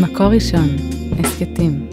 מקור ראשון, הסכתים.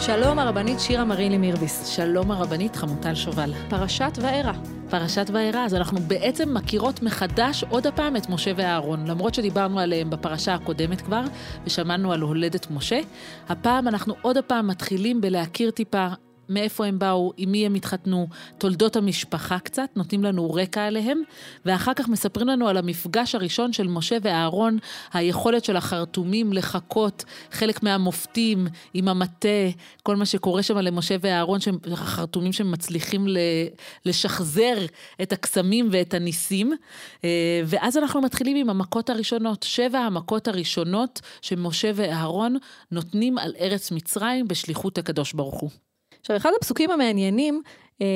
שלום הרבנית שירה מרילי מירביס. שלום הרבנית חמוטל שובל. פרשת וארא. פרשת וארא, אז אנחנו בעצם מכירות מחדש עוד הפעם את משה ואהרון, למרות שדיברנו עליהם בפרשה הקודמת כבר, ושמענו על הולדת משה. הפעם אנחנו עוד הפעם מתחילים בלהכיר טיפה מאיפה הם באו, עם מי הם התחתנו, תולדות המשפחה קצת, נותנים לנו רקע עליהם, ואחר כך מספרים לנו על המפגש הראשון של משה ואהרון, היכולת של החרטומים לחקות חלק מהמופתים עם המטה, כל מה שקורה שם למשה ואהרון, החרטומים שמצליחים לשחזר את הקסמים ואת הניסים. אה, ואז אנחנו מתחילים עם המכות הראשונות, שבע המכות הראשונות שמשה ואהרון נותנים על ארץ מצרים בשליחות הקדוש ברוך הוא. עכשיו, אחד הפסוקים המעניינים, אה,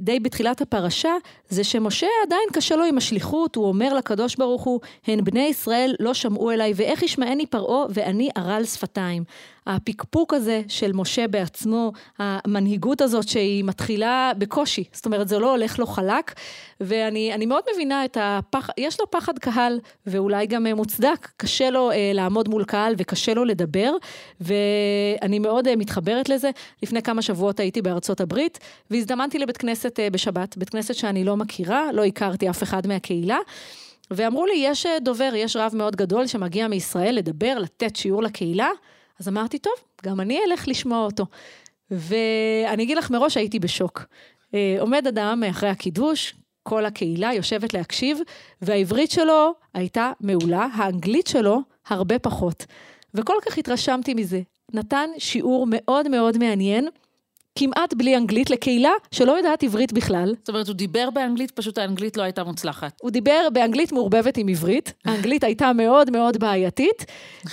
די בתחילת הפרשה, זה שמשה עדיין קשה לו עם השליחות, הוא אומר לקדוש ברוך הוא, הן בני ישראל לא שמעו אליי, ואיך ישמעני פרעה ואני ערל שפתיים. הפקפוק הזה של משה בעצמו, המנהיגות הזאת שהיא מתחילה בקושי, זאת אומרת זה לא הולך לו חלק, ואני מאוד מבינה את הפחד, יש לו פחד קהל, ואולי גם מוצדק, קשה לו אה, לעמוד מול קהל וקשה לו לדבר, ואני מאוד אה, מתחברת לזה. לפני כמה שבועות הייתי בארצות הברית, והזדמנתי לבית כנסת אה, בשבת, בית כנסת שאני לא מכירה, לא הכרתי אף אחד מהקהילה. ואמרו לי, יש אה, דובר, יש רב מאוד גדול שמגיע מישראל לדבר, לתת שיעור לקהילה. אז אמרתי, טוב, גם אני אלך לשמוע אותו. ואני אגיד לך מראש, הייתי בשוק. אה, עומד אדם אחרי הקידוש, כל הקהילה יושבת להקשיב, והעברית שלו הייתה מעולה, האנגלית שלו הרבה פחות. וכל כך התרשמתי מזה. נתן שיעור מאוד מאוד מעניין. כמעט בלי אנגלית לקהילה שלא יודעת עברית בכלל. זאת אומרת, הוא דיבר באנגלית, פשוט האנגלית לא הייתה מוצלחת. הוא דיבר באנגלית מעורבבת עם עברית, האנגלית הייתה מאוד מאוד בעייתית,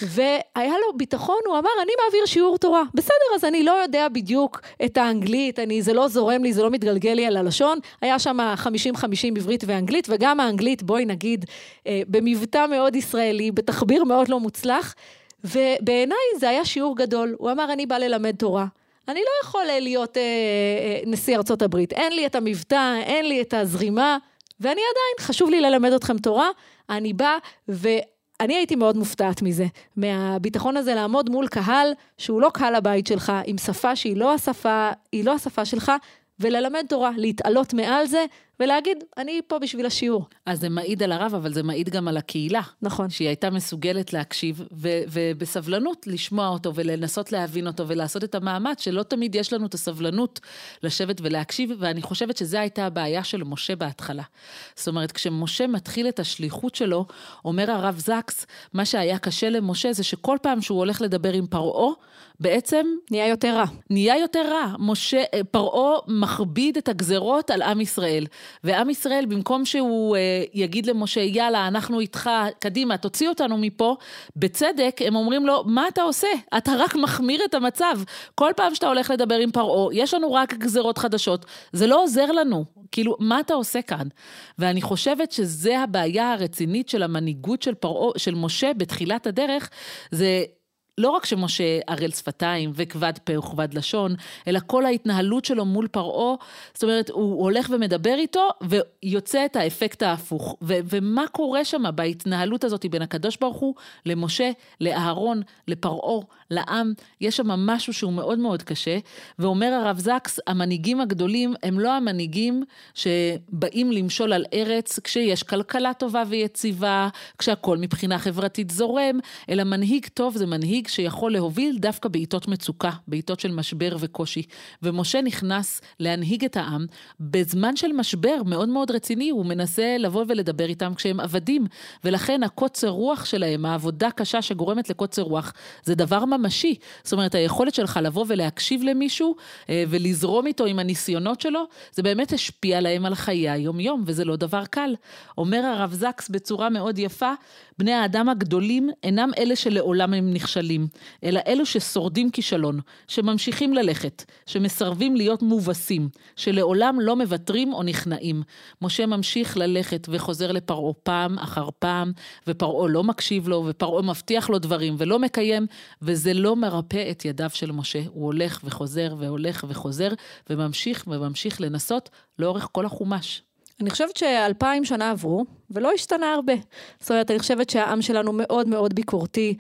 והיה לו ביטחון, הוא אמר, אני מעביר שיעור תורה. בסדר, אז אני לא יודע בדיוק את האנגלית, אני, זה לא זורם לי, זה לא מתגלגל לי על הלשון. היה שם 50-50 עברית ואנגלית, וגם האנגלית, בואי נגיד, אה, במבטא מאוד ישראלי, בתחביר מאוד לא מוצלח. ובעיניי זה היה שיעור גדול. הוא אמר, אני בא ללמד תורה. אני לא יכול אה, להיות אה, אה, נשיא ארצות הברית. אין לי את המבטא, אין לי את הזרימה, ואני עדיין, חשוב לי ללמד אתכם תורה. אני באה, ואני הייתי מאוד מופתעת מזה, מהביטחון הזה לעמוד מול קהל שהוא לא קהל הבית שלך, עם שפה שהיא לא השפה, היא לא השפה שלך, וללמד תורה, להתעלות מעל זה, ולהגיד, אני פה בשביל השיעור. אז זה מעיד על הרב, אבל זה מעיד גם על הקהילה. נכון. שהיא הייתה מסוגלת להקשיב, ו- ובסבלנות לשמוע אותו, ולנסות להבין אותו, ולעשות את המאמץ, שלא תמיד יש לנו את הסבלנות לשבת ולהקשיב, ואני חושבת שזו הייתה הבעיה של משה בהתחלה. זאת אומרת, כשמשה מתחיל את השליחות שלו, אומר הרב זקס, מה שהיה קשה למשה זה שכל פעם שהוא הולך לדבר עם פרעה, בעצם... נהיה יותר רע. נהיה יותר רע. משה, אה, פרעה מכביד את הגזרות על עם ישראל. ועם ישראל, במקום שהוא אה, יגיד למשה, יאללה, אנחנו איתך, קדימה, תוציא אותנו מפה, בצדק, הם אומרים לו, מה אתה עושה? אתה רק מחמיר את המצב. כל פעם שאתה הולך לדבר עם פרעה, יש לנו רק גזרות חדשות, זה לא עוזר לנו. כאילו, מה אתה עושה כאן? ואני חושבת שזה הבעיה הרצינית של המנהיגות של פרעה, של משה בתחילת הדרך, זה לא רק שמשה ערל שפתיים וכבד פה וכבד לשון, אלא כל ההתנהלות שלו מול פרעה, זאת אומרת, הוא הולך ומדבר איתו ויוצא את האפקט ההפוך. ו- ומה קורה שם בהתנהלות הזאת בין הקדוש ברוך הוא למשה, לאהרון, לפרעה, לעם? יש שם משהו שהוא מאוד מאוד קשה, ואומר הרב זקס, המנהיגים הגדולים הם לא המנהיגים שבאים למשול על ארץ כשיש כלכלה טובה ויציבה, כשהכול מבחינה חברתית זורם, אלא מנהיג טוב זה מנהיג מנהיג שיכול להוביל דווקא בעיתות מצוקה, בעיתות של משבר וקושי. ומשה נכנס להנהיג את העם בזמן של משבר מאוד מאוד רציני, הוא מנסה לבוא ולדבר איתם כשהם עבדים, ולכן הקוצר רוח שלהם, העבודה קשה שגורמת לקוצר רוח, זה דבר ממשי. זאת אומרת, היכולת שלך לבוא ולהקשיב למישהו אה, ולזרום איתו עם הניסיונות שלו, זה באמת השפיע להם על חיי היום-יום, וזה לא דבר קל. אומר הרב זקס בצורה מאוד יפה, בני האדם הגדולים אינם אלה שלעולם הם נכשלים. נכשלים, אלא אלו ששורדים כישלון, שממשיכים ללכת, שמסרבים להיות מובסים, שלעולם לא מוותרים או נכנעים. משה ממשיך ללכת וחוזר לפרעה פעם אחר פעם, ופרעה לא מקשיב לו, ופרעה מבטיח לו דברים ולא מקיים, וזה לא מרפא את ידיו של משה. הוא הולך וחוזר והולך וחוזר, וממשיך וממשיך לנסות לאורך כל החומש. אני חושבת שאלפיים שנה עברו, ולא השתנה הרבה. זאת אומרת, אני חושבת שהעם שלנו מאוד מאוד ביקורתי,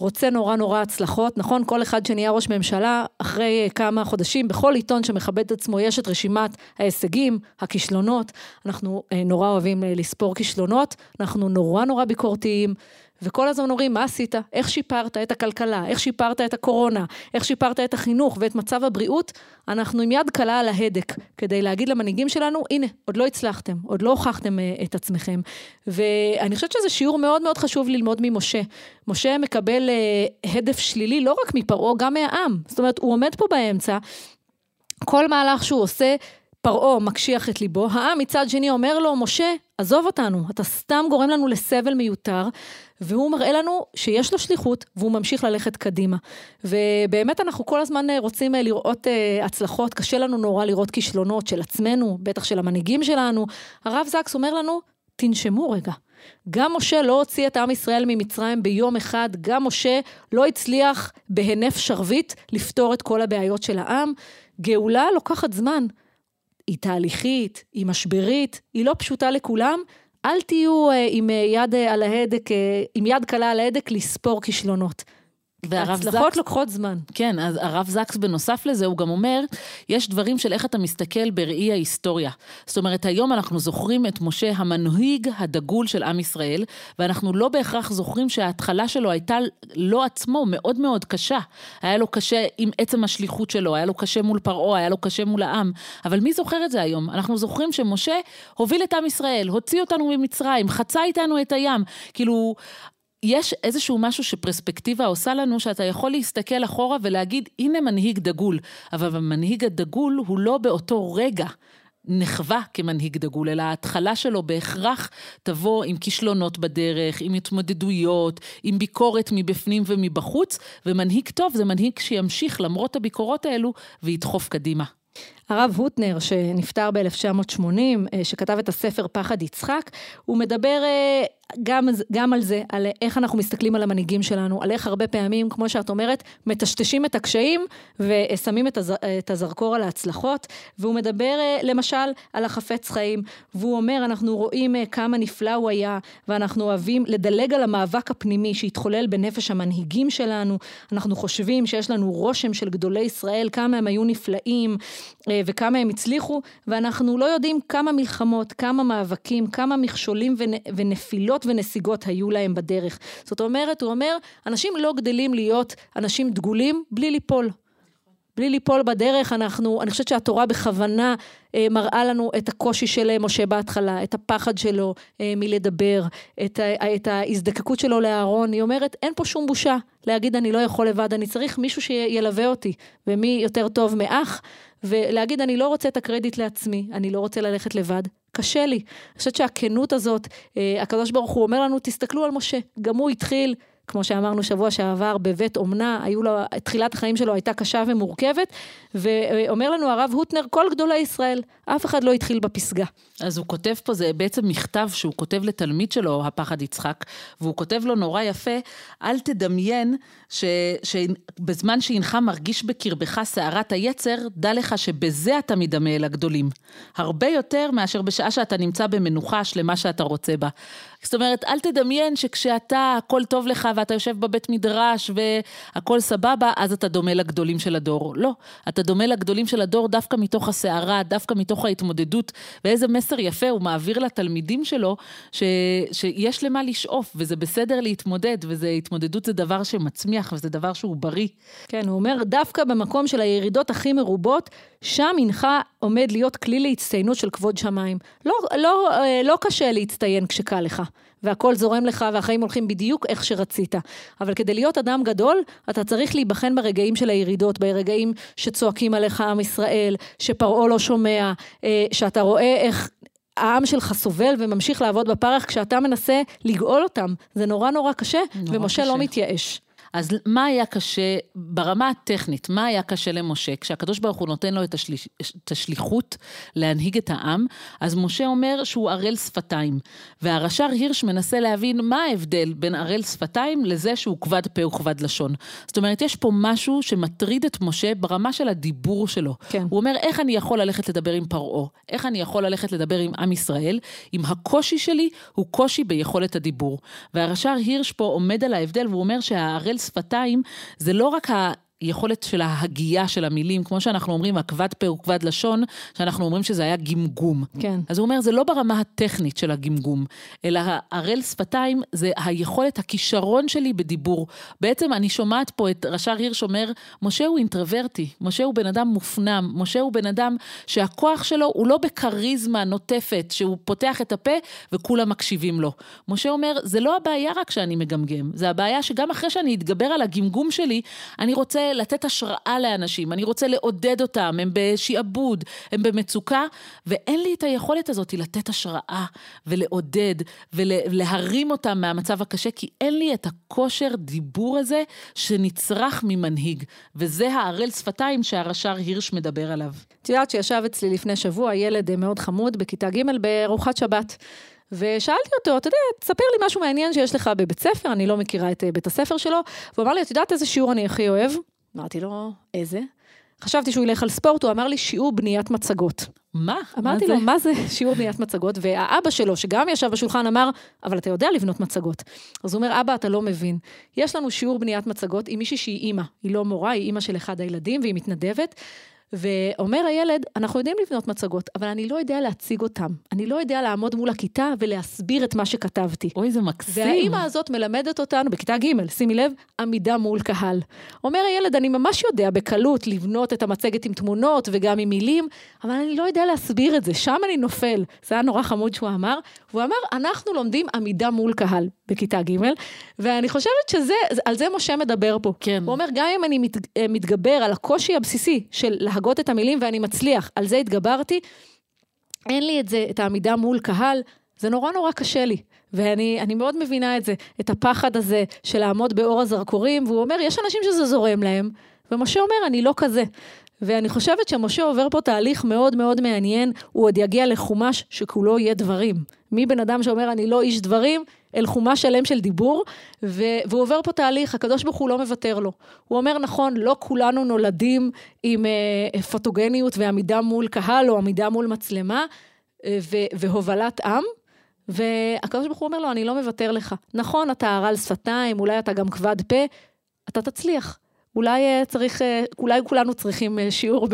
רוצה נורא נורא הצלחות, נכון? כל אחד שנהיה ראש ממשלה, אחרי כמה חודשים, בכל עיתון שמכבד את עצמו יש את רשימת ההישגים, הכישלונות. אנחנו אה, נורא אוהבים אה, לספור כישלונות, אנחנו נורא נורא ביקורתיים. וכל הזמן אומרים, מה עשית? איך שיפרת את הכלכלה? איך שיפרת את הקורונה? איך שיפרת את החינוך ואת מצב הבריאות? אנחנו עם יד קלה על ההדק, כדי להגיד למנהיגים שלנו, הנה, עוד לא הצלחתם, עוד לא הוכחתם uh, את עצמכם. ואני חושבת שזה שיעור מאוד מאוד חשוב ללמוד ממשה. משה מקבל uh, הדף שלילי לא רק מפרעה, גם מהעם. זאת אומרת, הוא עומד פה באמצע, כל מהלך שהוא עושה, פרעה מקשיח את ליבו, העם מצד שני אומר לו, משה, עזוב אותנו, אתה סתם גורם לנו לסבל מיותר, והוא מראה לנו שיש לו שליחות, והוא ממשיך ללכת קדימה. ובאמת אנחנו כל הזמן רוצים אה, לראות uh, הצלחות, קשה לנו נורא לראות כישלונות של עצמנו, בטח של המנהיגים שלנו. הרב זקס אומר לנו, תנשמו רגע. גם משה לא הוציא את עם ישראל ממצרים ביום אחד, גם משה לא הצליח בהינף שרביט לפתור את כל הבעיות של העם. גאולה לוקחת זמן. היא תהליכית, היא משברית, היא לא פשוטה לכולם. אל תהיו uh, עם uh, יד uh, על ההדק, עם יד קלה על ההדק לספור כישלונות. והצלחות לוקחות זמן. כן, אז הרב זקס בנוסף לזה, הוא גם אומר, יש דברים של איך אתה מסתכל בראי ההיסטוריה. זאת אומרת, היום אנחנו זוכרים את משה המנהיג הדגול של עם ישראל, ואנחנו לא בהכרח זוכרים שההתחלה שלו הייתה לא עצמו מאוד מאוד קשה. היה לו קשה עם עצם השליחות שלו, היה לו קשה מול פרעה, היה לו קשה מול העם. אבל מי זוכר את זה היום? אנחנו זוכרים שמשה הוביל את עם ישראל, הוציא אותנו ממצרים, חצה איתנו את הים. כאילו, יש איזשהו משהו שפרספקטיבה עושה לנו, שאתה יכול להסתכל אחורה ולהגיד, הנה מנהיג דגול, אבל המנהיג הדגול הוא לא באותו רגע. נחווה כמנהיג דגול, אלא ההתחלה שלו בהכרח תבוא עם כישלונות בדרך, עם התמודדויות, עם ביקורת מבפנים ומבחוץ, ומנהיג טוב זה מנהיג שימשיך למרות הביקורות האלו וידחוף קדימה. הרב הוטנר, שנפטר ב-1980, אה, שכתב את הספר פחד יצחק, הוא מדבר אה, גם, גם על זה, על איך אנחנו מסתכלים על המנהיגים שלנו, על איך הרבה פעמים, כמו שאת אומרת, מטשטשים את הקשיים ושמים את, הז, את הזרקור על ההצלחות, והוא מדבר אה, למשל על החפץ חיים, והוא אומר, אנחנו רואים כמה נפלא הוא היה, ואנחנו אוהבים לדלג על המאבק הפנימי שהתחולל בנפש המנהיגים שלנו, אנחנו חושבים שיש לנו רושם של גדולי ישראל, כמה הם היו נפלאים. וכמה הם הצליחו, ואנחנו לא יודעים כמה מלחמות, כמה מאבקים, כמה מכשולים ונפילות ונסיגות היו להם בדרך. זאת אומרת, הוא אומר, אנשים לא גדלים להיות אנשים דגולים בלי ליפול. בלי ליפול בדרך, אנחנו, אני חושבת שהתורה בכוונה אה, מראה לנו את הקושי של משה בהתחלה, את הפחד שלו אה, מלדבר, את, את ההזדקקות שלו לאהרון. היא אומרת, אין פה שום בושה להגיד אני לא יכול לבד, אני צריך מישהו שילווה אותי. ומי יותר טוב מאח? ולהגיד, אני לא רוצה את הקרדיט לעצמי, אני לא רוצה ללכת לבד. קשה לי. אני חושבת שהכנות הזאת, אה, הקדוש ברוך הוא אומר לנו, תסתכלו על משה, גם הוא התחיל כמו שאמרנו שבוע שעבר, בבית אומנה, היו לו, תחילת החיים שלו הייתה קשה ומורכבת, ואומר לנו הרב הוטנר, כל גדולי ישראל, אף אחד לא התחיל בפסגה. אז הוא כותב פה, זה בעצם מכתב שהוא כותב לתלמיד שלו, הפחד יצחק, והוא כותב לו נורא יפה, אל תדמיין ש, שבזמן שהנך מרגיש בקרבך סערת היצר, דע לך שבזה אתה מדמה אל הגדולים. הרבה יותר מאשר בשעה שאתה נמצא במנוחה השלמה שאתה רוצה בה. זאת אומרת, אל תדמיין שכשאתה, הכל טוב לך ואתה יושב בבית מדרש והכל סבבה, אז אתה דומה לגדולים של הדור. לא, אתה דומה לגדולים של הדור דווקא מתוך הסערה, דווקא מתוך ההתמודדות, ואיזה מסר יפה הוא מעביר לתלמידים שלו, ש, שיש למה לשאוף, וזה בסדר להתמודד, והתמודדות זה דבר שמצמיח, וזה דבר שהוא בריא. כן, הוא אומר, דווקא במקום של הירידות הכי מרובות, שם הנך עומד להיות כלי להצטיינות של כבוד שמיים. לא, לא, אה, לא קשה להצטיין כשקל לך. והכל זורם לך והחיים הולכים בדיוק איך שרצית. אבל כדי להיות אדם גדול, אתה צריך להיבחן ברגעים של הירידות, ברגעים שצועקים עליך עם ישראל, שפרעה לא שומע, אה, שאתה רואה איך העם שלך סובל וממשיך לעבוד בפרך כשאתה מנסה לגאול אותם. זה נורא נורא קשה, נורא ומשה לא קשה. לא מתייאש. אז מה היה קשה, ברמה הטכנית, מה היה קשה למשה? כשהקדוש ברוך הוא נותן לו את, השליח, את השליחות להנהיג את העם, אז משה אומר שהוא ערל שפתיים. והרש"ר הירש מנסה להבין מה ההבדל בין ערל שפתיים לזה שהוא כבד פה וכבד לשון. זאת אומרת, יש פה משהו שמטריד את משה ברמה של הדיבור שלו. כן. הוא אומר, איך אני יכול ללכת לדבר עם פרעה? איך אני יכול ללכת לדבר עם עם ישראל, אם הקושי שלי הוא קושי ביכולת הדיבור. והרש"ר הירש פה עומד על ההבדל, והוא אומר שהערל שפתיים זה לא רק ה... יכולת של ההגייה של המילים, כמו שאנחנו אומרים, הכבד פה וכבד לשון, שאנחנו אומרים שזה היה גמגום. כן. אז הוא אומר, זה לא ברמה הטכנית של הגמגום, אלא הערל שפתיים זה היכולת, הכישרון שלי בדיבור. בעצם אני שומעת פה את רש"ר הירש אומר, משה הוא אינטרוורטי, משה הוא בן אדם מופנם, משה הוא בן אדם שהכוח שלו הוא לא בכריזמה נוטפת, שהוא פותח את הפה וכולם מקשיבים לו. משה אומר, זה לא הבעיה רק שאני מגמגם, זה הבעיה שגם אחרי שאני אתגבר על הגמגום שלי, אני רוצה לתת השראה לאנשים, אני רוצה לעודד אותם, הם בשעבוד, הם במצוקה, ואין לי את היכולת הזאת לתת השראה ולעודד ולהרים אותם מהמצב הקשה, כי אין לי את הכושר דיבור הזה שנצרך ממנהיג, וזה הערל שפתיים שהרש"ר הירש מדבר עליו. את יודעת שישב אצלי לפני שבוע ילד מאוד חמוד בכיתה ג' בארוחת שבת. ושאלתי אותו, אתה יודע, תספר לי משהו מעניין שיש לך בבית ספר, אני לא מכירה את בית הספר שלו, והוא אמר לי, את יודעת איזה שיעור אני הכי אוהב? אמרתי לו, איזה? חשבתי שהוא ילך על ספורט, הוא אמר לי שיעור בניית מצגות. מה? אמרתי מה לו, מה זה שיעור בניית מצגות? והאבא שלו, שגם ישב בשולחן, אמר, אבל אתה יודע לבנות מצגות. אז הוא אומר, אבא, אתה לא מבין. יש לנו שיעור בניית מצגות עם מישהי שהיא אימא. היא לא מורה, היא אימא של אחד הילדים, והיא מתנדבת. ואומר הילד, אנחנו יודעים לבנות מצגות, אבל אני לא יודע להציג אותם. אני לא יודע לעמוד מול הכיתה ולהסביר את מה שכתבתי. אוי, זה מקסים. והאימא הזאת מלמדת אותנו, בכיתה ג', שימי לב, עמידה מול קהל. אומר הילד, אני ממש יודע בקלות לבנות את המצגת עם תמונות וגם עם מילים, אבל אני לא יודע להסביר את זה, שם אני נופל. זה היה נורא חמוד שהוא אמר. והוא אמר, אנחנו לומדים עמידה מול קהל בכיתה ג', ואני חושבת שזה, על זה משה מדבר פה. כן. הוא אומר, גם אם אני מת, מתגבר על הקושי הבסיסי של להגות את המילים ואני מצליח, על זה התגברתי, אין לי את זה, את העמידה מול קהל, זה נורא נורא קשה לי. ואני מאוד מבינה את זה, את הפחד הזה של לעמוד באור הזרקורים, והוא אומר, יש אנשים שזה זורם להם, ומשה אומר, אני לא כזה. ואני חושבת שמשה עובר פה תהליך מאוד מאוד מעניין, הוא עוד יגיע לחומש שכולו יהיה דברים. מבן אדם שאומר, אני לא איש דברים, אל חומש שלם של דיבור, ו- והוא עובר פה תהליך, הקדוש ברוך הוא לא מוותר לו. הוא אומר, נכון, לא כולנו נולדים עם אה, פוטוגניות ועמידה מול קהל או עמידה מול מצלמה אה, ו- והובלת עם, והקדוש ברוך הוא אומר לו, אני לא מוותר לך. נכון, אתה הרל שפתיים, אולי אתה גם כבד פה, אתה תצליח. אולי אה, צריך, אה, אולי כולנו צריכים אה, שיעור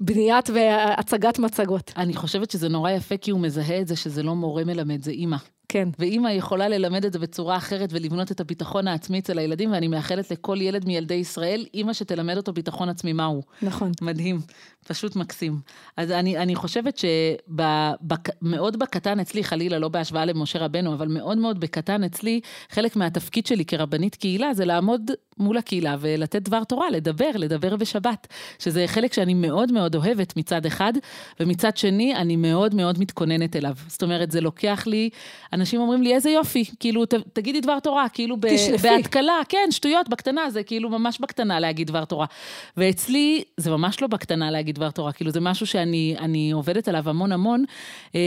בבניית והצגת מצגות. אני חושבת שזה נורא יפה כי הוא מזהה את זה שזה לא מורה מלמד, זה אימא. כן. ואימא יכולה ללמד את זה בצורה אחרת ולבנות את הביטחון העצמי אצל הילדים, ואני מאחלת לכל ילד מילדי ישראל, אימא שתלמד אותו ביטחון עצמי מהו. נכון. מדהים, פשוט מקסים. אז אני, אני חושבת שמאוד בקטן אצלי, חלילה, לא בהשוואה למשה רבנו, אבל מאוד מאוד בקטן אצלי, חלק מהתפקיד שלי כרבנית קהילה זה לעמוד מול הקהילה ולתת דבר תורה, לדבר, לדבר בשבת, שזה חלק שאני מאוד מאוד אוהבת מצד אחד, ומצד שני, אני מאוד מאוד מתכוננת אליו. זאת אומרת, זה לוקח לי... אנשים אומרים לי, איזה יופי, כאילו, ת, תגידי דבר תורה, כאילו, בהתקלה, כן, שטויות, בקטנה, זה כאילו ממש בקטנה להגיד דבר תורה. ואצלי, זה ממש לא בקטנה להגיד דבר תורה, כאילו, זה משהו שאני עובדת עליו המון המון. אה,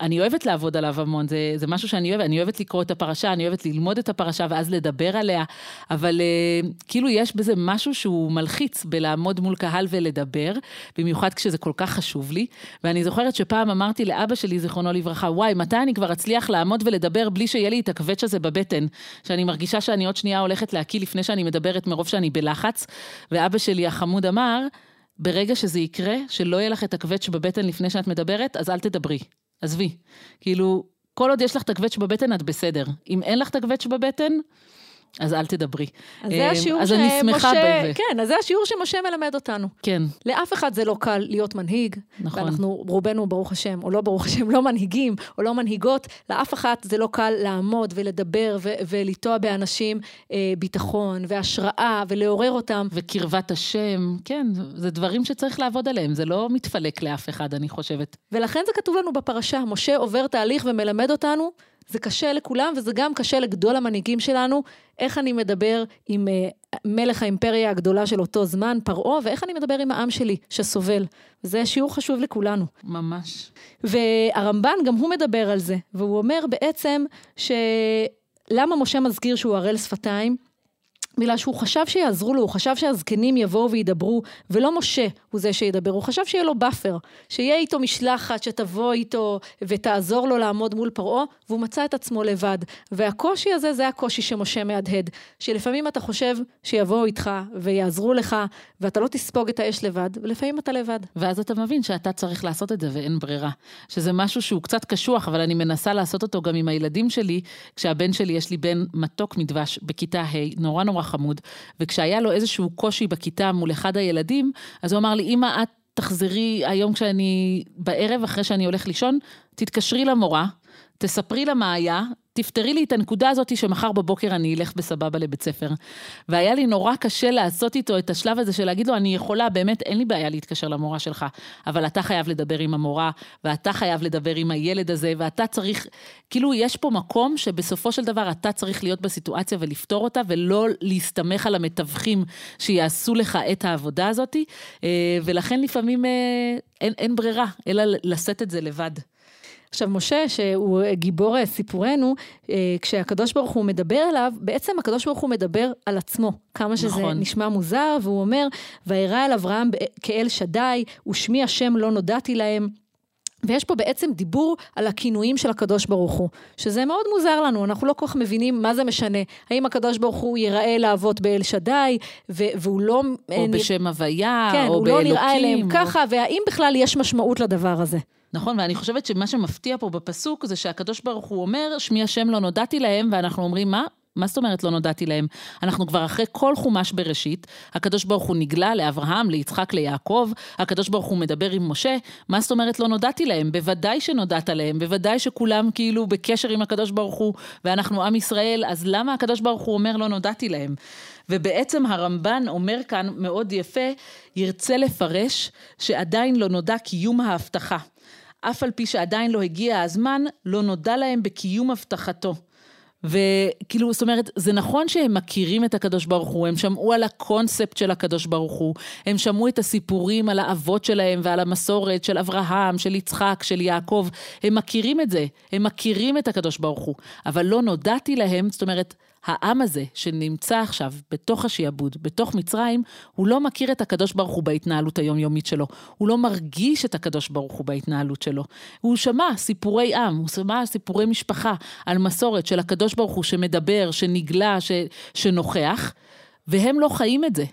אני אוהבת לעבוד עליו המון, זה, זה משהו שאני אוהבת, אני אוהבת לקרוא את הפרשה, אני אוהבת ללמוד את הפרשה ואז לדבר עליה, אבל אה, כאילו, יש בזה משהו שהוא מלחיץ בלעמוד מול קהל ולדבר, במיוחד כשזה כל כך חשוב לי. ואני זוכרת שפעם אמרתי לאבא שלי, זיכרונו לברכה, וואי, מתי אני כבר אצליח לעמוד ולדבר בלי שיהיה לי את הקווץ' הזה בבטן, שאני מרגישה שאני עוד שנייה הולכת להקיא לפני שאני מדברת מרוב שאני בלחץ. ואבא שלי החמוד אמר, ברגע שזה יקרה, שלא יהיה לך את הקווץ' בבטן לפני שאת מדברת, אז אל תדברי. עזבי. כאילו, כל עוד יש לך את הקווץ' בבטן, את בסדר. אם אין לך את הקווץ' בבטן, אז אל תדברי. אז זה השיעור אז אני שמחה בזה. כן, אז זה השיעור שמשה מלמד אותנו. כן. לאף אחד זה לא קל להיות מנהיג. נכון. ואנחנו, רובנו, ברוך השם, או לא ברוך השם, לא מנהיגים, או לא מנהיגות, לאף אחת זה לא קל לעמוד ולדבר ו- ולטוע באנשים אה, ביטחון והשראה ולעורר אותם. וקרבת השם, כן, זה דברים שצריך לעבוד עליהם, זה לא מתפלק לאף אחד, אני חושבת. ולכן זה כתוב לנו בפרשה, משה עובר תהליך ומלמד אותנו זה קשה לכולם, וזה גם קשה לגדול המנהיגים שלנו, איך אני מדבר עם אה, מלך האימפריה הגדולה של אותו זמן, פרעה, ואיך אני מדבר עם העם שלי שסובל. זה שיעור חשוב לכולנו. ממש. והרמב"ן גם הוא מדבר על זה, והוא אומר בעצם שלמה משה מזכיר שהוא ערל שפתיים? בגלל שהוא חשב שיעזרו לו, הוא חשב שהזקנים יבואו וידברו, ולא משה הוא זה שידבר, הוא חשב שיהיה לו buffer, שיהיה איתו משלחת שתבוא איתו ותעזור לו לעמוד מול פרעה, והוא מצא את עצמו לבד. והקושי הזה זה הקושי שמשה מהדהד, שלפעמים אתה חושב שיבואו איתך ויעזרו לך, ואתה לא תספוג את האש לבד, ולפעמים אתה לבד. ואז אתה מבין שאתה צריך לעשות את זה ואין ברירה. שזה משהו שהוא קצת קשוח, אבל אני מנסה לעשות אותו גם עם הילדים שלי, כשהבן שלי, יש לי בן מתוק מדבש בכיתה ה', נורא נורא חמוד, וכשהיה לו איזשהו קושי בכיתה מול אחד הילדים, אז הוא אמר לי, אמא, את תחזרי היום כשאני, בערב, אחרי שאני הולך לישון, תתקשרי למורה, תספרי לה מה היה, תפתרי לי את הנקודה הזאת שמחר בבוקר אני אלך בסבבה לבית ספר. והיה לי נורא קשה לעשות איתו את השלב הזה של להגיד לו, אני יכולה, באמת, אין לי בעיה להתקשר למורה שלך, אבל אתה חייב לדבר עם המורה, ואתה חייב לדבר עם הילד הזה, ואתה צריך, כאילו, יש פה מקום שבסופו של דבר אתה צריך להיות בסיטואציה ולפתור אותה, ולא להסתמך על המתווכים שיעשו לך את העבודה הזאת, אה, ולכן לפעמים אה, אין, אין ברירה, אלא לשאת את זה לבד. עכשיו, משה, שהוא גיבור סיפורנו, אה, כשהקדוש ברוך הוא מדבר אליו, בעצם הקדוש ברוך הוא מדבר על עצמו. כמה שזה נכון. נשמע מוזר, והוא אומר, וירא אל אברהם כאל שדי, ושמי השם לא נודעתי להם. ויש פה בעצם דיבור על הכינויים של הקדוש ברוך הוא, שזה מאוד מוזר לנו, אנחנו לא כל כך מבינים מה זה משנה. האם הקדוש ברוך הוא ייראה לאבות באל שדי, והוא לא... או נ... בשם הוויה, כן, או באלוקים. כן, הוא לא נראה אליהם או... ככה, והאם בכלל יש משמעות לדבר הזה. נכון, ואני חושבת שמה שמפתיע פה בפסוק זה שהקדוש ברוך הוא אומר, שמי השם לא נודעתי להם, ואנחנו אומרים, מה? מה זאת אומרת לא נודעתי להם? אנחנו כבר אחרי כל חומש בראשית, הקדוש ברוך הוא נגלה לאברהם, ליצחק, ליעקב, הקדוש ברוך הוא מדבר עם משה, מה זאת אומרת לא נודעתי להם? בוודאי שנודעת להם, בוודאי שכולם כאילו בקשר עם הקדוש ברוך הוא, ואנחנו עם ישראל, אז למה הקדוש ברוך הוא אומר לא נודעתי להם? ובעצם הרמב"ן אומר כאן מאוד יפה, ירצה לפרש שעדיין לא נודע קיום ההבטחה. אף על פי שעדיין לא הגיע הזמן, לא נודע להם בקיום הבטחתו. וכאילו, זאת אומרת, זה נכון שהם מכירים את הקדוש ברוך הוא, הם שמעו על הקונספט של הקדוש ברוך הוא, הם שמעו את הסיפורים על האבות שלהם ועל המסורת של אברהם, של יצחק, של יעקב, הם מכירים את זה, הם מכירים את הקדוש ברוך הוא, אבל לא נודעתי להם, זאת אומרת, העם הזה שנמצא עכשיו בתוך השעבוד, בתוך מצרים, הוא לא מכיר את הקדוש ברוך הוא בהתנהלות היומיומית שלו. הוא לא מרגיש את הקדוש ברוך הוא בהתנהלות שלו. הוא שמע סיפורי עם, הוא שמע סיפורי משפחה על מסורת של הקדוש ברוך הוא שמדבר, שנגלה, ש, שנוכח, והם לא חיים את זה.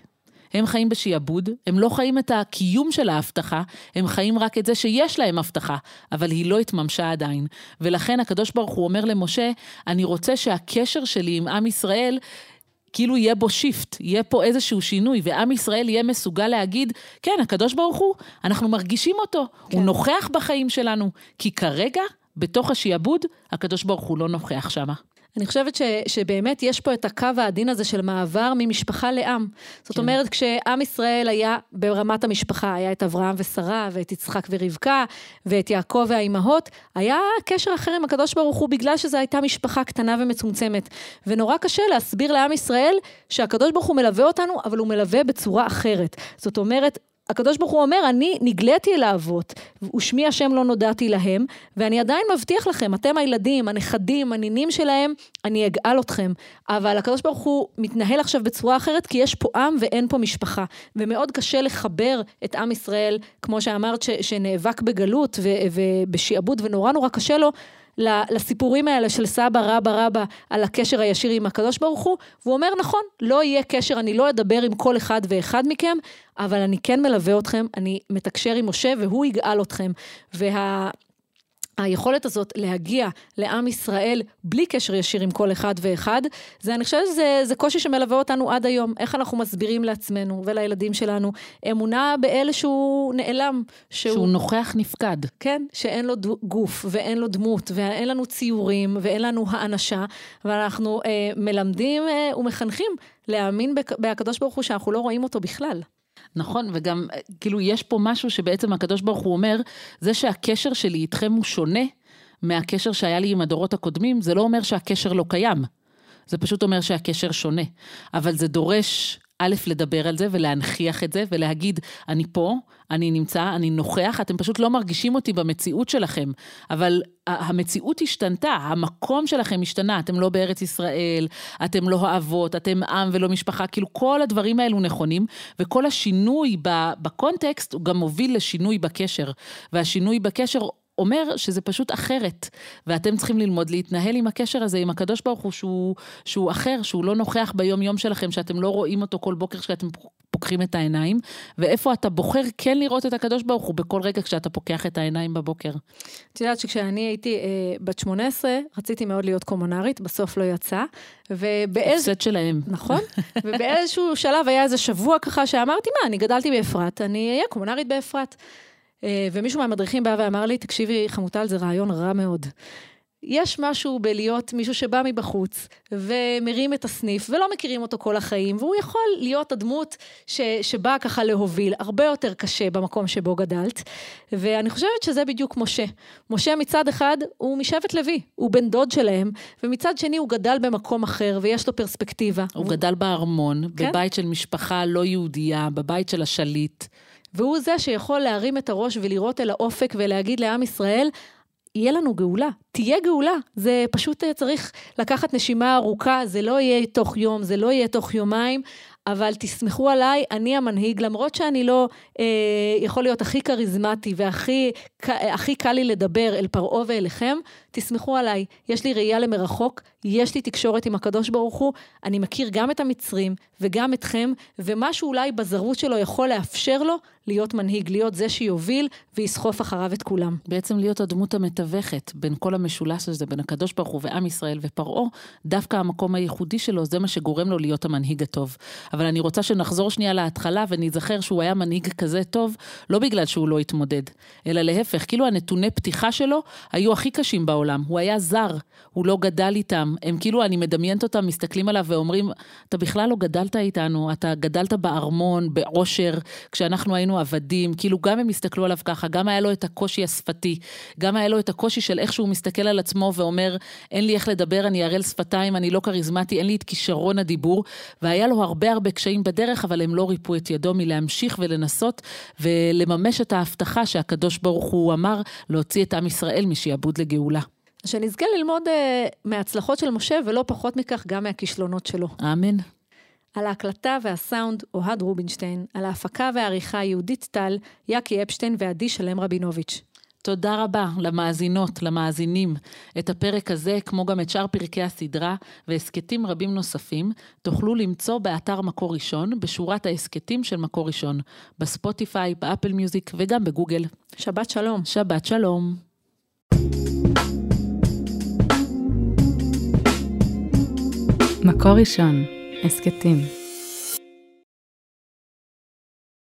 הם חיים בשעבוד, הם לא חיים את הקיום של ההבטחה, הם חיים רק את זה שיש להם הבטחה, אבל היא לא התממשה עדיין. ולכן הקדוש ברוך הוא אומר למשה, אני רוצה שהקשר שלי עם עם ישראל כאילו יהיה בו שיפט, יהיה פה איזשהו שינוי, ועם ישראל יהיה מסוגל להגיד, כן, הקדוש ברוך הוא, אנחנו מרגישים אותו, כן. הוא נוכח בחיים שלנו, כי כרגע, בתוך השעבוד, הקדוש ברוך הוא לא נוכח שמה. אני חושבת ש, שבאמת יש פה את הקו העדין הזה של מעבר ממשפחה לעם. זאת כן. אומרת, כשעם ישראל היה ברמת המשפחה, היה את אברהם ושרה, ואת יצחק ורבקה, ואת יעקב והאימהות, היה קשר אחר עם הקדוש ברוך הוא, בגלל שזו הייתה משפחה קטנה ומצומצמת. ונורא קשה להסביר לעם ישראל שהקדוש ברוך הוא מלווה אותנו, אבל הוא מלווה בצורה אחרת. זאת אומרת, הקדוש ברוך הוא אומר, אני נגליתי אל האבות, ושמי השם לא נודעתי להם, ואני עדיין מבטיח לכם, אתם הילדים, הנכדים, הנינים שלהם, אני אגאל אתכם. אבל הקדוש ברוך הוא מתנהל עכשיו בצורה אחרת, כי יש פה עם ואין פה משפחה. ומאוד קשה לחבר את עם ישראל, כמו שאמרת, ש, שנאבק בגלות ובשעבוד, ונורא נורא קשה לו. לסיפורים האלה של סבא רבא רבא על הקשר הישיר עם הקדוש ברוך הוא, והוא אומר נכון, לא יהיה קשר, אני לא אדבר עם כל אחד ואחד מכם, אבל אני כן מלווה אתכם, אני מתקשר עם משה והוא יגאל אתכם. וה... היכולת הזאת להגיע לעם ישראל בלי קשר ישיר עם כל אחד ואחד, זה, אני חושבת שזה קושי שמלווה אותנו עד היום. איך אנחנו מסבירים לעצמנו ולילדים שלנו אמונה באלה שהוא נעלם. שהוא, שהוא נוכח נפקד. כן, שאין לו גוף ואין לו דמות ואין לנו ציורים ואין לנו האנשה, ואנחנו אה, מלמדים אה, ומחנכים להאמין בהקדוש ברוך הוא שאנחנו לא רואים אותו בכלל. נכון, וגם, כאילו, יש פה משהו שבעצם הקדוש ברוך הוא אומר, זה שהקשר שלי איתכם הוא שונה, מהקשר שהיה לי עם הדורות הקודמים, זה לא אומר שהקשר לא קיים. זה פשוט אומר שהקשר שונה. אבל זה דורש, א', לדבר על זה ולהנכיח את זה ולהגיד, אני פה, אני נמצא, אני נוכח, אתם פשוט לא מרגישים אותי במציאות שלכם. אבל המציאות השתנתה, המקום שלכם השתנה, אתם לא בארץ ישראל, אתם לא האבות, אתם עם ולא משפחה, כאילו כל הדברים האלו נכונים, וכל השינוי בקונטקסט הוא גם מוביל לשינוי בקשר. והשינוי בקשר אומר שזה פשוט אחרת, ואתם צריכים ללמוד להתנהל עם הקשר הזה, עם הקדוש ברוך הוא, שהוא, שהוא אחר, שהוא לא נוכח ביום יום שלכם, שאתם לא רואים אותו כל בוקר כשאתם פוקחים את העיניים, ואיפה אתה בוחר כן לראות את הקדוש ברוך הוא בכל רגע כשאתה פוקח את העיניים בבוקר. את יודעת שכשאני הייתי אה, בת 18, רציתי מאוד להיות קומונרית, בסוף לא יצא, ובאיזה... הפסד שלהם. נכון, ובאיזשהו שלב היה איזה שבוע ככה שאמרתי, מה, אני גדלתי באפרת, אני אהיה קומונרית באפרת. אה, ומישהו מהמדריכים בא ואמר לי, תקשיבי, חמוטל, זה רעיון רע מאוד. יש משהו בלהיות מישהו שבא מבחוץ ומרים את הסניף ולא מכירים אותו כל החיים, והוא יכול להיות הדמות ש, שבאה ככה להוביל, הרבה יותר קשה במקום שבו גדלת. ואני חושבת שזה בדיוק משה. משה מצד אחד הוא משבט לוי, הוא בן דוד שלהם, ומצד שני הוא גדל במקום אחר ויש לו פרספקטיבה. הוא, הוא... גדל בארמון, כן? בבית של משפחה לא יהודייה, בבית של השליט. והוא זה שיכול להרים את הראש ולראות אל האופק ולהגיד לעם ישראל, יהיה לנו גאולה, תהיה גאולה. זה פשוט אה, צריך לקחת נשימה ארוכה, זה לא יהיה תוך יום, זה לא יהיה תוך יומיים, אבל תסמכו עליי, אני המנהיג, למרות שאני לא אה, יכול להיות הכי כריזמטי והכי הכי קל לי לדבר אל פרעה ואליכם, תסמכו עליי, יש לי ראייה למרחוק, יש לי תקשורת עם הקדוש ברוך הוא, אני מכיר גם את המצרים וגם אתכם, ומשהו אולי בזרות שלו יכול לאפשר לו להיות מנהיג, להיות זה שיוביל ויסחוף אחריו את כולם. בעצם להיות הדמות המתווכת בין כל המשולש הזה, בין הקדוש ברוך הוא ועם ישראל ופרעה, דווקא המקום הייחודי שלו, זה מה שגורם לו להיות המנהיג הטוב. אבל אני רוצה שנחזור שנייה להתחלה ונזכר שהוא היה מנהיג כזה טוב, לא בגלל שהוא לא התמודד, אלא להפך, כאילו הנתוני פתיחה שלו היו הכי קשים בעולם. הוא היה זר, הוא לא גדל איתם. הם כאילו, אני מדמיינת אותם, מסתכלים עליו ואומרים, אתה בכלל לא גדלת איתנו, אתה גדלת בארמון, בעושר, כשאנחנו היינו עבדים. כאילו, גם הם הסתכלו עליו ככה, גם היה לו את הקושי השפתי, גם היה לו את הקושי של איך שהוא מסתכל על עצמו ואומר, אין לי איך לדבר, אני ערל שפתיים, אני לא כריזמטי, אין לי את כישרון הדיבור, והיה לו הרבה הרבה קשיים בדרך, אבל הם לא ריפו את ידו מלהמשיך ולנסות ולממש את ההבטחה שהקדוש ברוך הוא אמר להוציא את עם ישראל משעבוד לגאולה. שנזכה ללמוד uh, מההצלחות של משה, ולא פחות מכך גם מהכישלונות שלו. אמן. על ההקלטה והסאונד אוהד רובינשטיין, על ההפקה והעריכה יהודית טל, יאקי אפשטיין ועדי שלם רבינוביץ'. תודה רבה למאזינות, למאזינים. את הפרק הזה, כמו גם את שאר פרקי הסדרה והסכתים רבים נוספים, תוכלו למצוא באתר מקור ראשון, בשורת ההסכתים של מקור ראשון, בספוטיפיי, באפל מיוזיק וגם בגוגל. שבת שלום. שבת שלום. מקור ראשון, הסכתים.